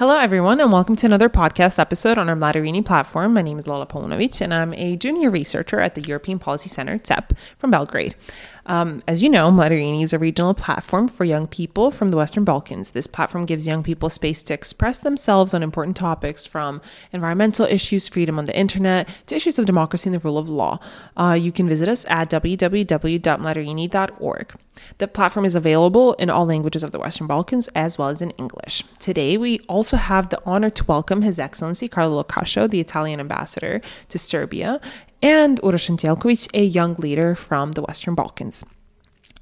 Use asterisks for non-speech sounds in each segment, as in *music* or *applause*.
Hello, everyone, and welcome to another podcast episode on our MladiRini platform. My name is Lola Paunovic, and I'm a junior researcher at the European Policy Center, CEP, from Belgrade. Um, as you know, MladiRini is a regional platform for young people from the Western Balkans. This platform gives young people space to express themselves on important topics from environmental issues, freedom on the internet, to issues of democracy and the rule of law. Uh, you can visit us at www.mladirini.org. The platform is available in all languages of the Western Balkans as well as in English. Today, we also have the honor to welcome His Excellency Carlo Lo Cascio, the Italian ambassador to Serbia, and Uroš Anđelković, a young leader from the Western Balkans.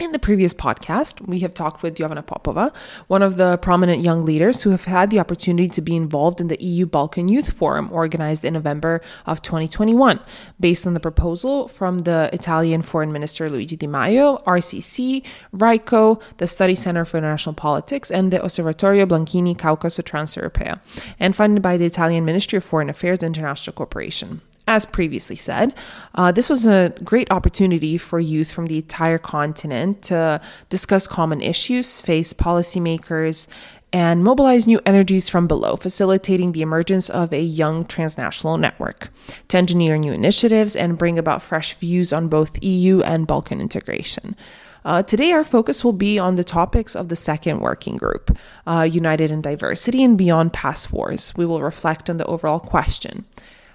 In the previous podcast, we have talked with Jovana Popova, one of the prominent young leaders who have had the opportunity to be involved in the EU Balkan Youth Forum organized in November of 2021, based on the proposal from the Italian Foreign Minister Luigi Di Maio, RCC, RYCO, the Study Center for International Politics, and the Osservatorio Balcani Caucaso Transeuropa, and funded by the Italian Ministry of Foreign Affairs and International Cooperation. As previously said, uh, this was a great opportunity for youth from the entire continent to discuss common issues, face policymakers, and mobilize new energies from below, facilitating the emergence of a young transnational network, to engineer new initiatives and bring about fresh views on both EU and Balkan integration. Uh, today, our focus will be on the topics of the second working group, uh, United in Diversity and Beyond Past Wars. We will reflect on the overall question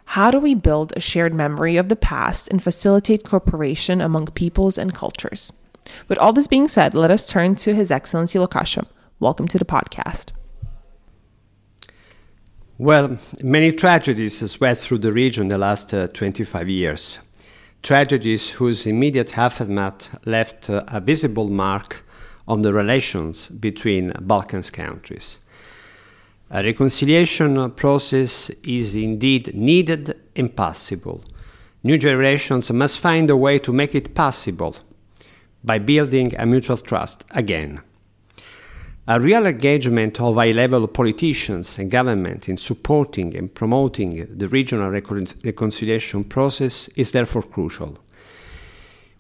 how do we build a shared memory of the past and facilitate cooperation among peoples and cultures? With all this being said, let us turn to His Excellency Lo Cascio. Welcome to the podcast. Well, many tragedies swept through the region the last uh, 25 years. Tragedies whose immediate aftermath left uh, a visible mark on the relations between Balkans countries. A reconciliation process is indeed needed and possible. New generations must find a way to make it possible by building a mutual trust again. A real engagement of high level politicians and government in supporting and promoting the regional recon- reconciliation process is therefore crucial.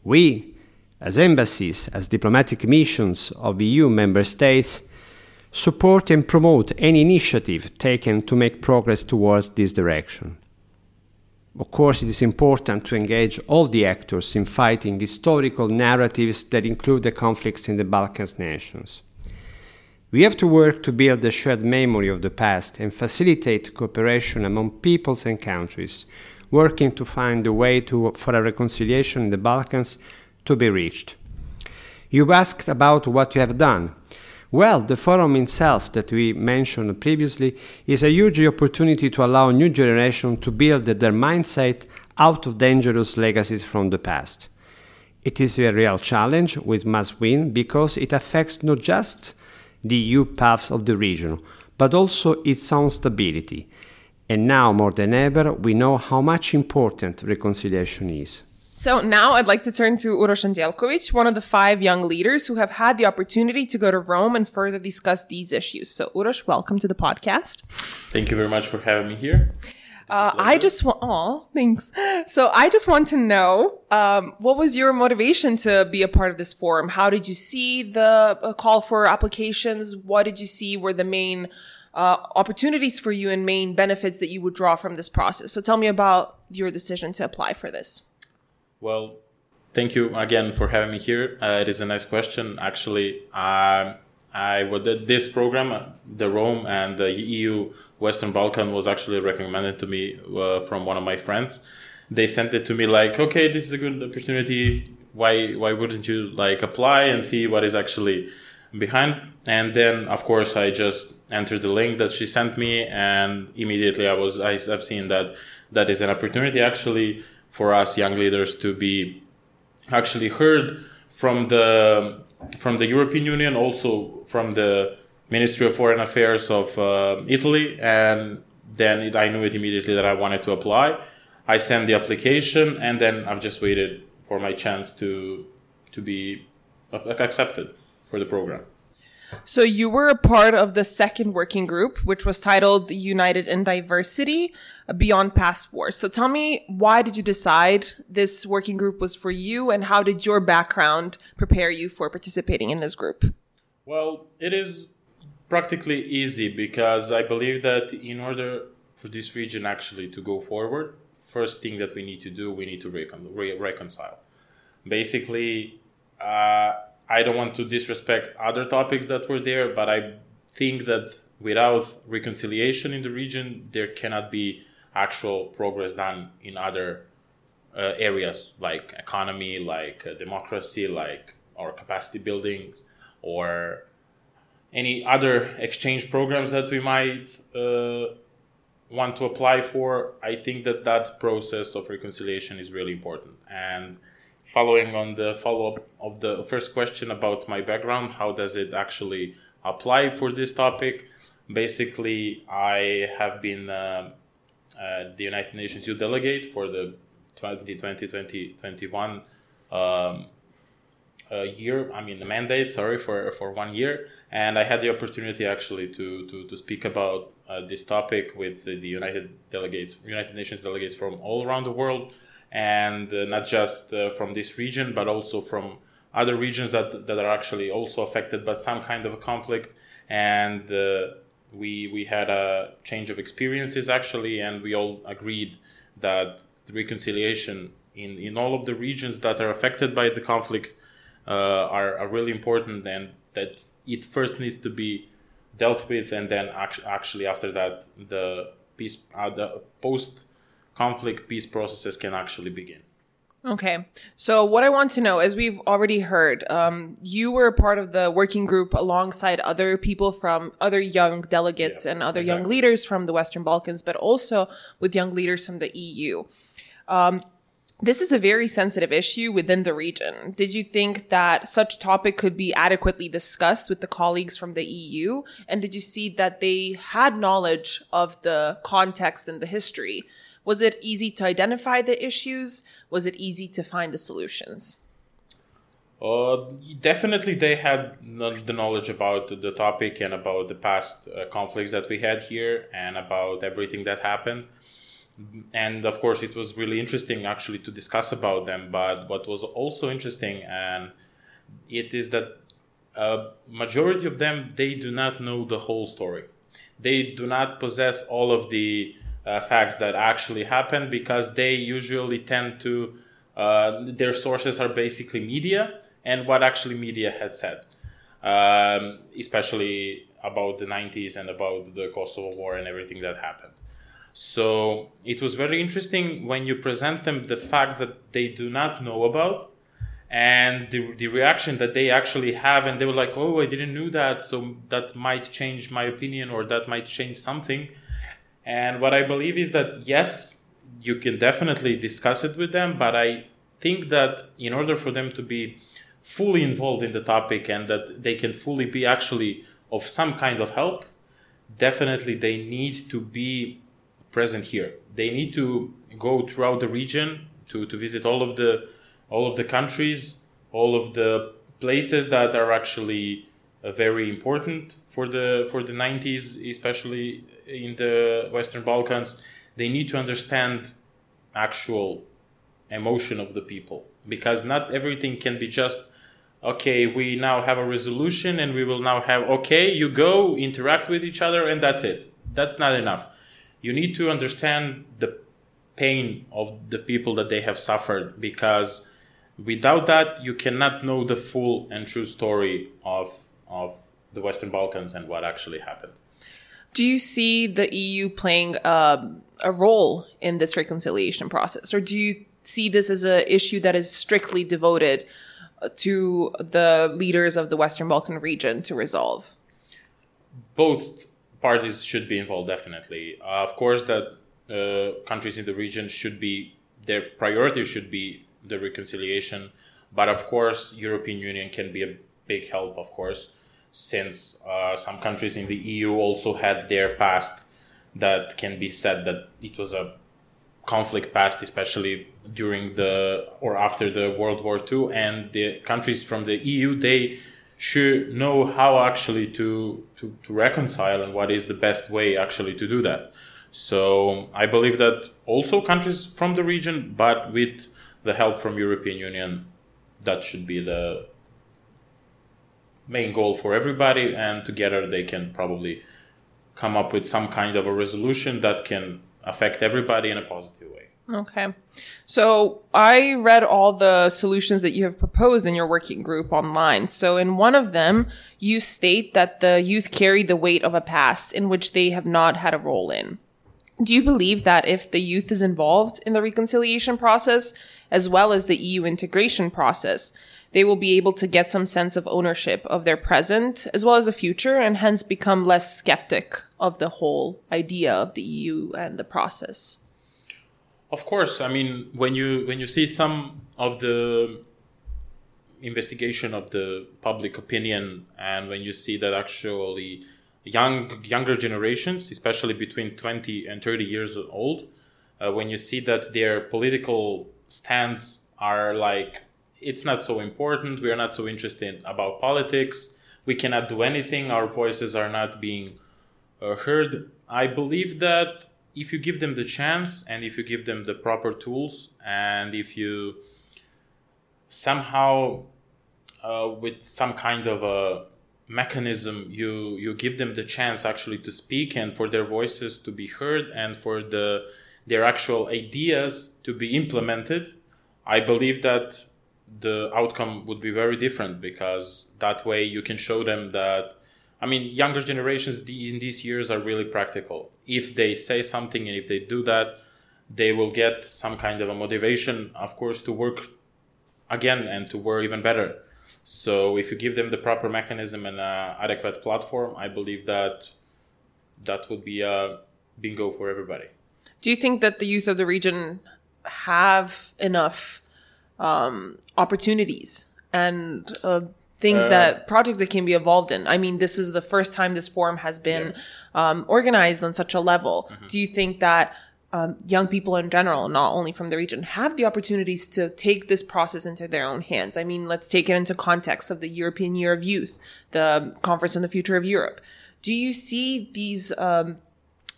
We, as embassies, as diplomatic missions of EU member states, support and promote any initiative taken to make progress towards this direction. Of course, it is important to engage all the actors in fighting historical narratives that include the conflicts in the Balkans nations. We have to work to build a shared memory of the past and facilitate cooperation among peoples and countries, working to find a way to, for a reconciliation in the Balkans to be reached. You asked about what you have done. Well, the forum itself that we mentioned previously is a huge opportunity to allow new generation to build their mindset out of dangerous legacies from the past. It is a real challenge we must win because it affects not just the EU path of the region, but also its own stability. And now more than ever, we know how much important reconciliation is. So now I'd like to turn to Uroš Anđelković, one of the five young leaders who have had the opportunity to go to Rome and further discuss these issues. So Uroš, welcome to the podcast. Thank you very much for having me here. Uh, I just want, oh, thanks. So I just want to know, um, what was your motivation to be a part of this forum? How did you see the uh, call for applications? What did you see were the main uh, opportunities for you and main benefits that you would draw from this process? So tell me about your decision to apply for this. Well, thank you again for having me here. Uh, it is a nice question. Actually, uh, I did this program, uh, the Rome and the EU Western Balkan, was actually recommended to me uh, from one of my friends. They sent it to me like, okay, this is a good opportunity. Why why wouldn't you like apply and see what is actually behind? And then, of course, I just entered the link that she sent me, and immediately I was I, I've seen that that is an opportunity actually for us young leaders to be actually heard from the from the European Union, also from the Ministry of Foreign Affairs of uh, Italy, and then it, I knew it immediately that I wanted to apply. I sent the application, and then I've just waited for my chance to to be accepted for the program. So you were a part of the second working group, which was titled United in Diversity Beyond Past Wars. So tell me, why did you decide this working group was for you and how did your background prepare you for participating in this group? Well, it is practically easy because I believe that in order for this region actually to go forward, first thing that we need to do, we need to recon- re- reconcile. Basically, uh, I don't want to disrespect other topics that were there, but I think that without reconciliation in the region, there cannot be actual progress done in other uh, areas like economy, like uh, democracy, like our capacity building, or any other exchange programs that we might uh, want to apply for. I think that that process of reconciliation is really important. And following on the follow up of the first question about my background, how does it actually apply for this topic? Basically, I have been uh, uh, the United Nations Youth Delegate for the 2020-2021 um, uh, year. I mean, the mandate. Sorry for for one year, and I had the opportunity actually to to, to speak about uh, this topic with the United delegates, United Nations delegates from all around the world, and uh, not just uh, from this region, but also from other regions that that are actually also affected by some kind of a conflict, and uh, we we had a change of experiences actually, and we all agreed that the reconciliation in, in all of the regions that are affected by the conflict uh, are, are really important and that it first needs to be dealt with and then act- actually after that the peace uh, the post conflict peace processes can actually begin Okay. So, what I want to know, as we've already heard, um, you were part of the working group alongside other people from other young delegates Yeah, and other exactly. young leaders from the Western Balkans, but also with young leaders from the EU. Um, this is a very sensitive issue within the region. Did you think that such topic could be adequately discussed with the colleagues from the EU? And did you see that they had knowledge of the context and the history? Was it easy to identify the issues? Was it easy to find the solutions? Uh, definitely, they had the knowledge about the topic and about the past uh, conflicts that we had here and about everything that happened. And of course, it was really interesting actually to discuss about them. But what was also interesting, and it is that a majority of them they do not know the whole story. They do not possess all of the uh, facts that actually happened because they usually tend to uh, their sources are basically media and what actually media had said, um, especially about the 90s and about the Kosovo War and everything that happened. So it was very interesting when you present them the facts that they do not know about and the, the reaction that they actually have and they were like oh i didn't know that so that might change my opinion or that might change something and what i believe is that yes you can definitely discuss it with them but i think that in order for them to be fully involved in the topic and that they can fully be actually of some kind of help definitely they need to be present here. They need to go throughout the region to, to visit all of the all of the countries, all of the places that are actually Uh, very important for the for the 90s, especially in the Western Balkans. They need to understand actual emotion of the people because not everything can be just okay we now have a resolution and we will now have okay you go interact with each other and that's it that's not enough you need to understand the pain of the people that they have suffered because without that you cannot know the full and true story of of the western balkans and what actually happened. Do you see the EU playing um, a role in this reconciliation process, or do you see this as an issue that is strictly devoted uh, to the leaders of the Western Balkan region to resolve? both parties should be involved definitely. Uh, of course that uh, countries in the region should be their priority should be the reconciliation. But of course european union can be a big help of course since uh, some countries in the eu also had their past that can be said that it was a conflict past especially during the or after the world war ii and the countries from the eu they should know how actually to, to, to reconcile and what is the best way actually to do that. So I believe that also countries from the region, but with the help from European Union, that should be the main goal for everybody, and together they can probably come up with some kind of a resolution that can affect everybody in a positive way. Okay. So I read all the solutions that you have proposed in your working group online. So in one of them, you state that the youth carry the weight of a past in which they have not had a role in. Do you believe that if the youth is involved in the reconciliation process, as well as the EU integration process, they will be able to get some sense of ownership of their present as well as the future and hence become less skeptic of the whole idea of the EU and the process? Of course, I mean when you when you see some of the investigation of the public opinion and when you see that actually young younger generations, especially between 20 and 30 years old, uh, when you see that their political stands are like it's not so important, we are not so interested about politics, we cannot do anything, our voices are not being uh, heard. I believe that if you give them the chance and if you give them the proper tools and if you somehow uh, with some kind of a mechanism you you give them the chance actually to speak and for their voices to be heard and for the their actual ideas to be implemented i believe that the outcome would be very different because that way you can show them that I mean, younger generations in these years are really practical. If they say something and if they do that, they will get some kind of a motivation, of course, to work again and to work even better. So if you give them the proper mechanism and an adequate platform, I believe that that would be a bingo for everybody. Do you think that the youth of the region have enough um, opportunities and uh, things uh, that projects that can be involved in. I mean, this is the first time this forum has been yeah. um, organized on such a level. Mm-hmm. Do you think that um, young people in general, not only from the region, have the opportunities to take this process into their own hands? I mean, let's take it into context of the European Year of Youth, the Conference on the Future of Europe. Do you see these um,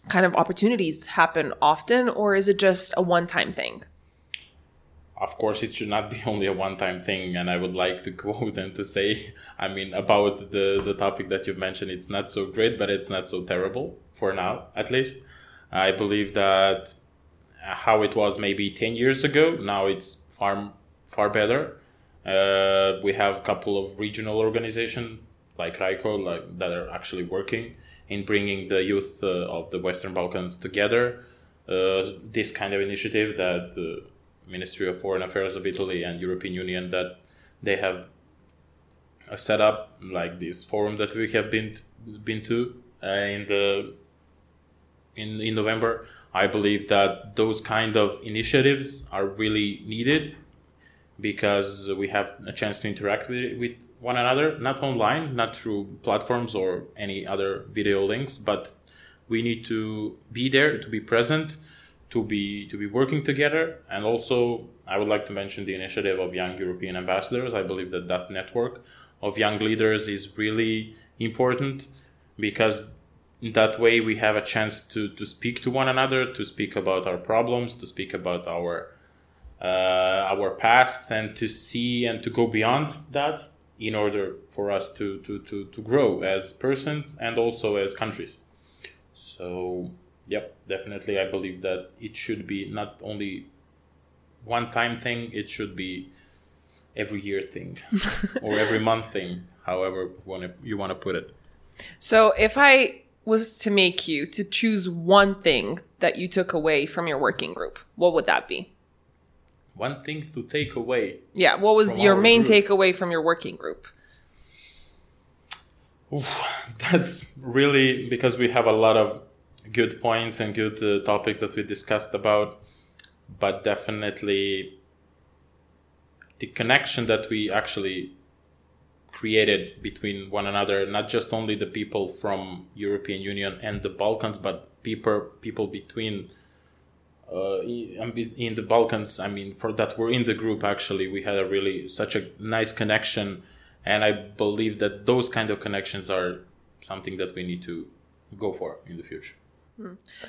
kind of opportunities happen often, or is it just a one-time thing? Of course it should not be *laughs* only a one-time thing and i would like to *laughs* quote and to say i mean about the the topic that you've mentioned it's not so great but it's not so terrible for now at least i believe that how it was maybe 10 years ago now it's far far better uh, we have a couple of regional organizations like RYCO like, that are actually working in bringing the youth uh, of the Western Balkans together. Uh, this kind of initiative that uh, Ministry of Foreign Affairs of Italy and European Union that they have set up like this forum that we have been been to uh, in the in in November. I believe that those kind of initiatives are really needed because we have a chance to interact with, with one another, not online, not through platforms or any other video links, but we need to be there to be present to be to be working together. And also, I would like to mention the initiative of young European ambassadors. I believe that that network of young leaders is really important because in that way we have a chance to, to speak to one another, to speak about our problems, to speak about our uh, our past, and to see and to go beyond that in order for us to, to, to, to grow as persons and also as countries. So Yep, definitely. I believe that it should be not only one time thing, it should be every year thing *laughs* or every month thing, however you want to put it. So if I was to make you to choose one thing that you took away from your working group, what would that be? One thing to take away. Yeah, what was your main group? takeaway from your working group? Oof, *laughs* that's really because we have a lot of good points and good uh, topics that we discussed about, but definitely the connection that we actually created between one another, not just only the people from European Union and the Balkans, but people people between uh, in the Balkans. I mean, for that were in the group. Actually, we had a really such a nice connection, and I believe that those kind of connections are something that we need to go for in the future.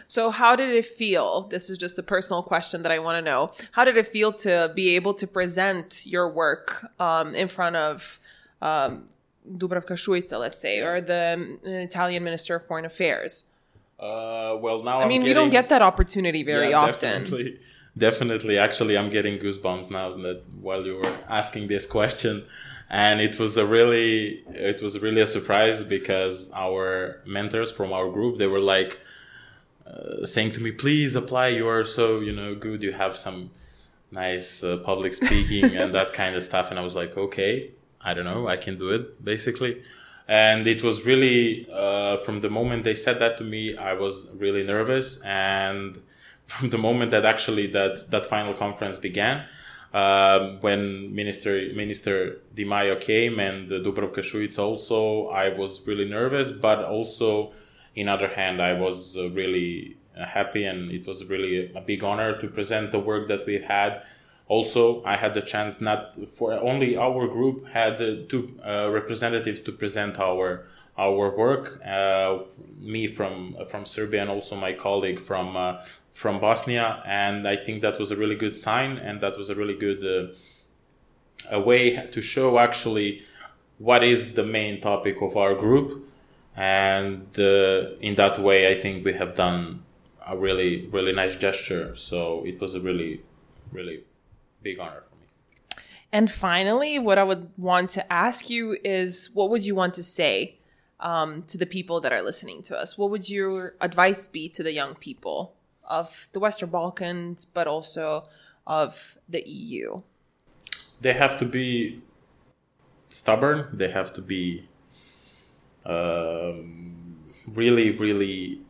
So, how did it feel? This is just a personal question that I want to know. How did it feel to be able to present your work um, in front of um, Dubravka Šuica, let's say, or the um, Italian Minister of Foreign Affairs? Uh, well, now I mean, you don't get that opportunity very Yeah, often. Definitely, *laughs* definitely. Actually, I'm getting goosebumps now that while you were asking this question, and it was a really, it was really a surprise because our mentors from our group they were like uh, saying to me, "Please apply. You are so you know good. You have some nice uh, public speaking and that kind of stuff." And I was like, "Okay, I don't know. I can do it." Basically. And it was really uh, from the moment they said that to me, I was really nervous, and *laughs* from the moment that actually that that final conference began, um, when Minister Minister Di Maio came and uh, Dubravka Šuica also, I was really nervous, but also, in other hand, I was uh, really uh, happy, and it was really a big honor to present the work that we've had. Also, I had the chance not for only our group had uh, two uh, representatives to present our our work. Uh, me from from Serbia and also my colleague from uh, from Bosnia, and I think that was a really good sign, and that was a really good a way to show actually what is the main topic of our group, and uh, in that way, I think we have done a really really nice gesture. So it was a really really big honor for me. And finally, what I would want to ask you is what would you want to say um, to the people that are listening to us? What would your advice be to the young people of the Western Balkans, but also of the EU? They have to be stubborn. They have to be um, really, really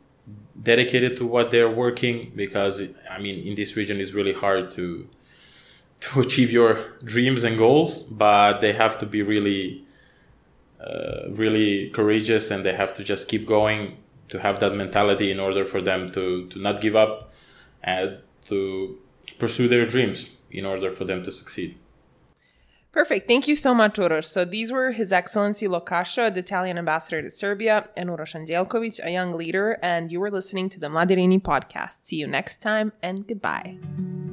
dedicated to what they're working because I mean, in this region, it's really hard to to *laughs* achieve your dreams and goals, but they have to be really, uh, really courageous, and they have to just keep going to have that mentality in order for them to to not give up and to pursue their dreams in order for them to succeed. Perfect. Thank you so much, Uroš. So these were His Excellency Lo Cascio, the Italian ambassador to Serbia, and Uroš Anđelković, a young leader, and you were listening to the Mladirini podcast. See you next time, and goodbye.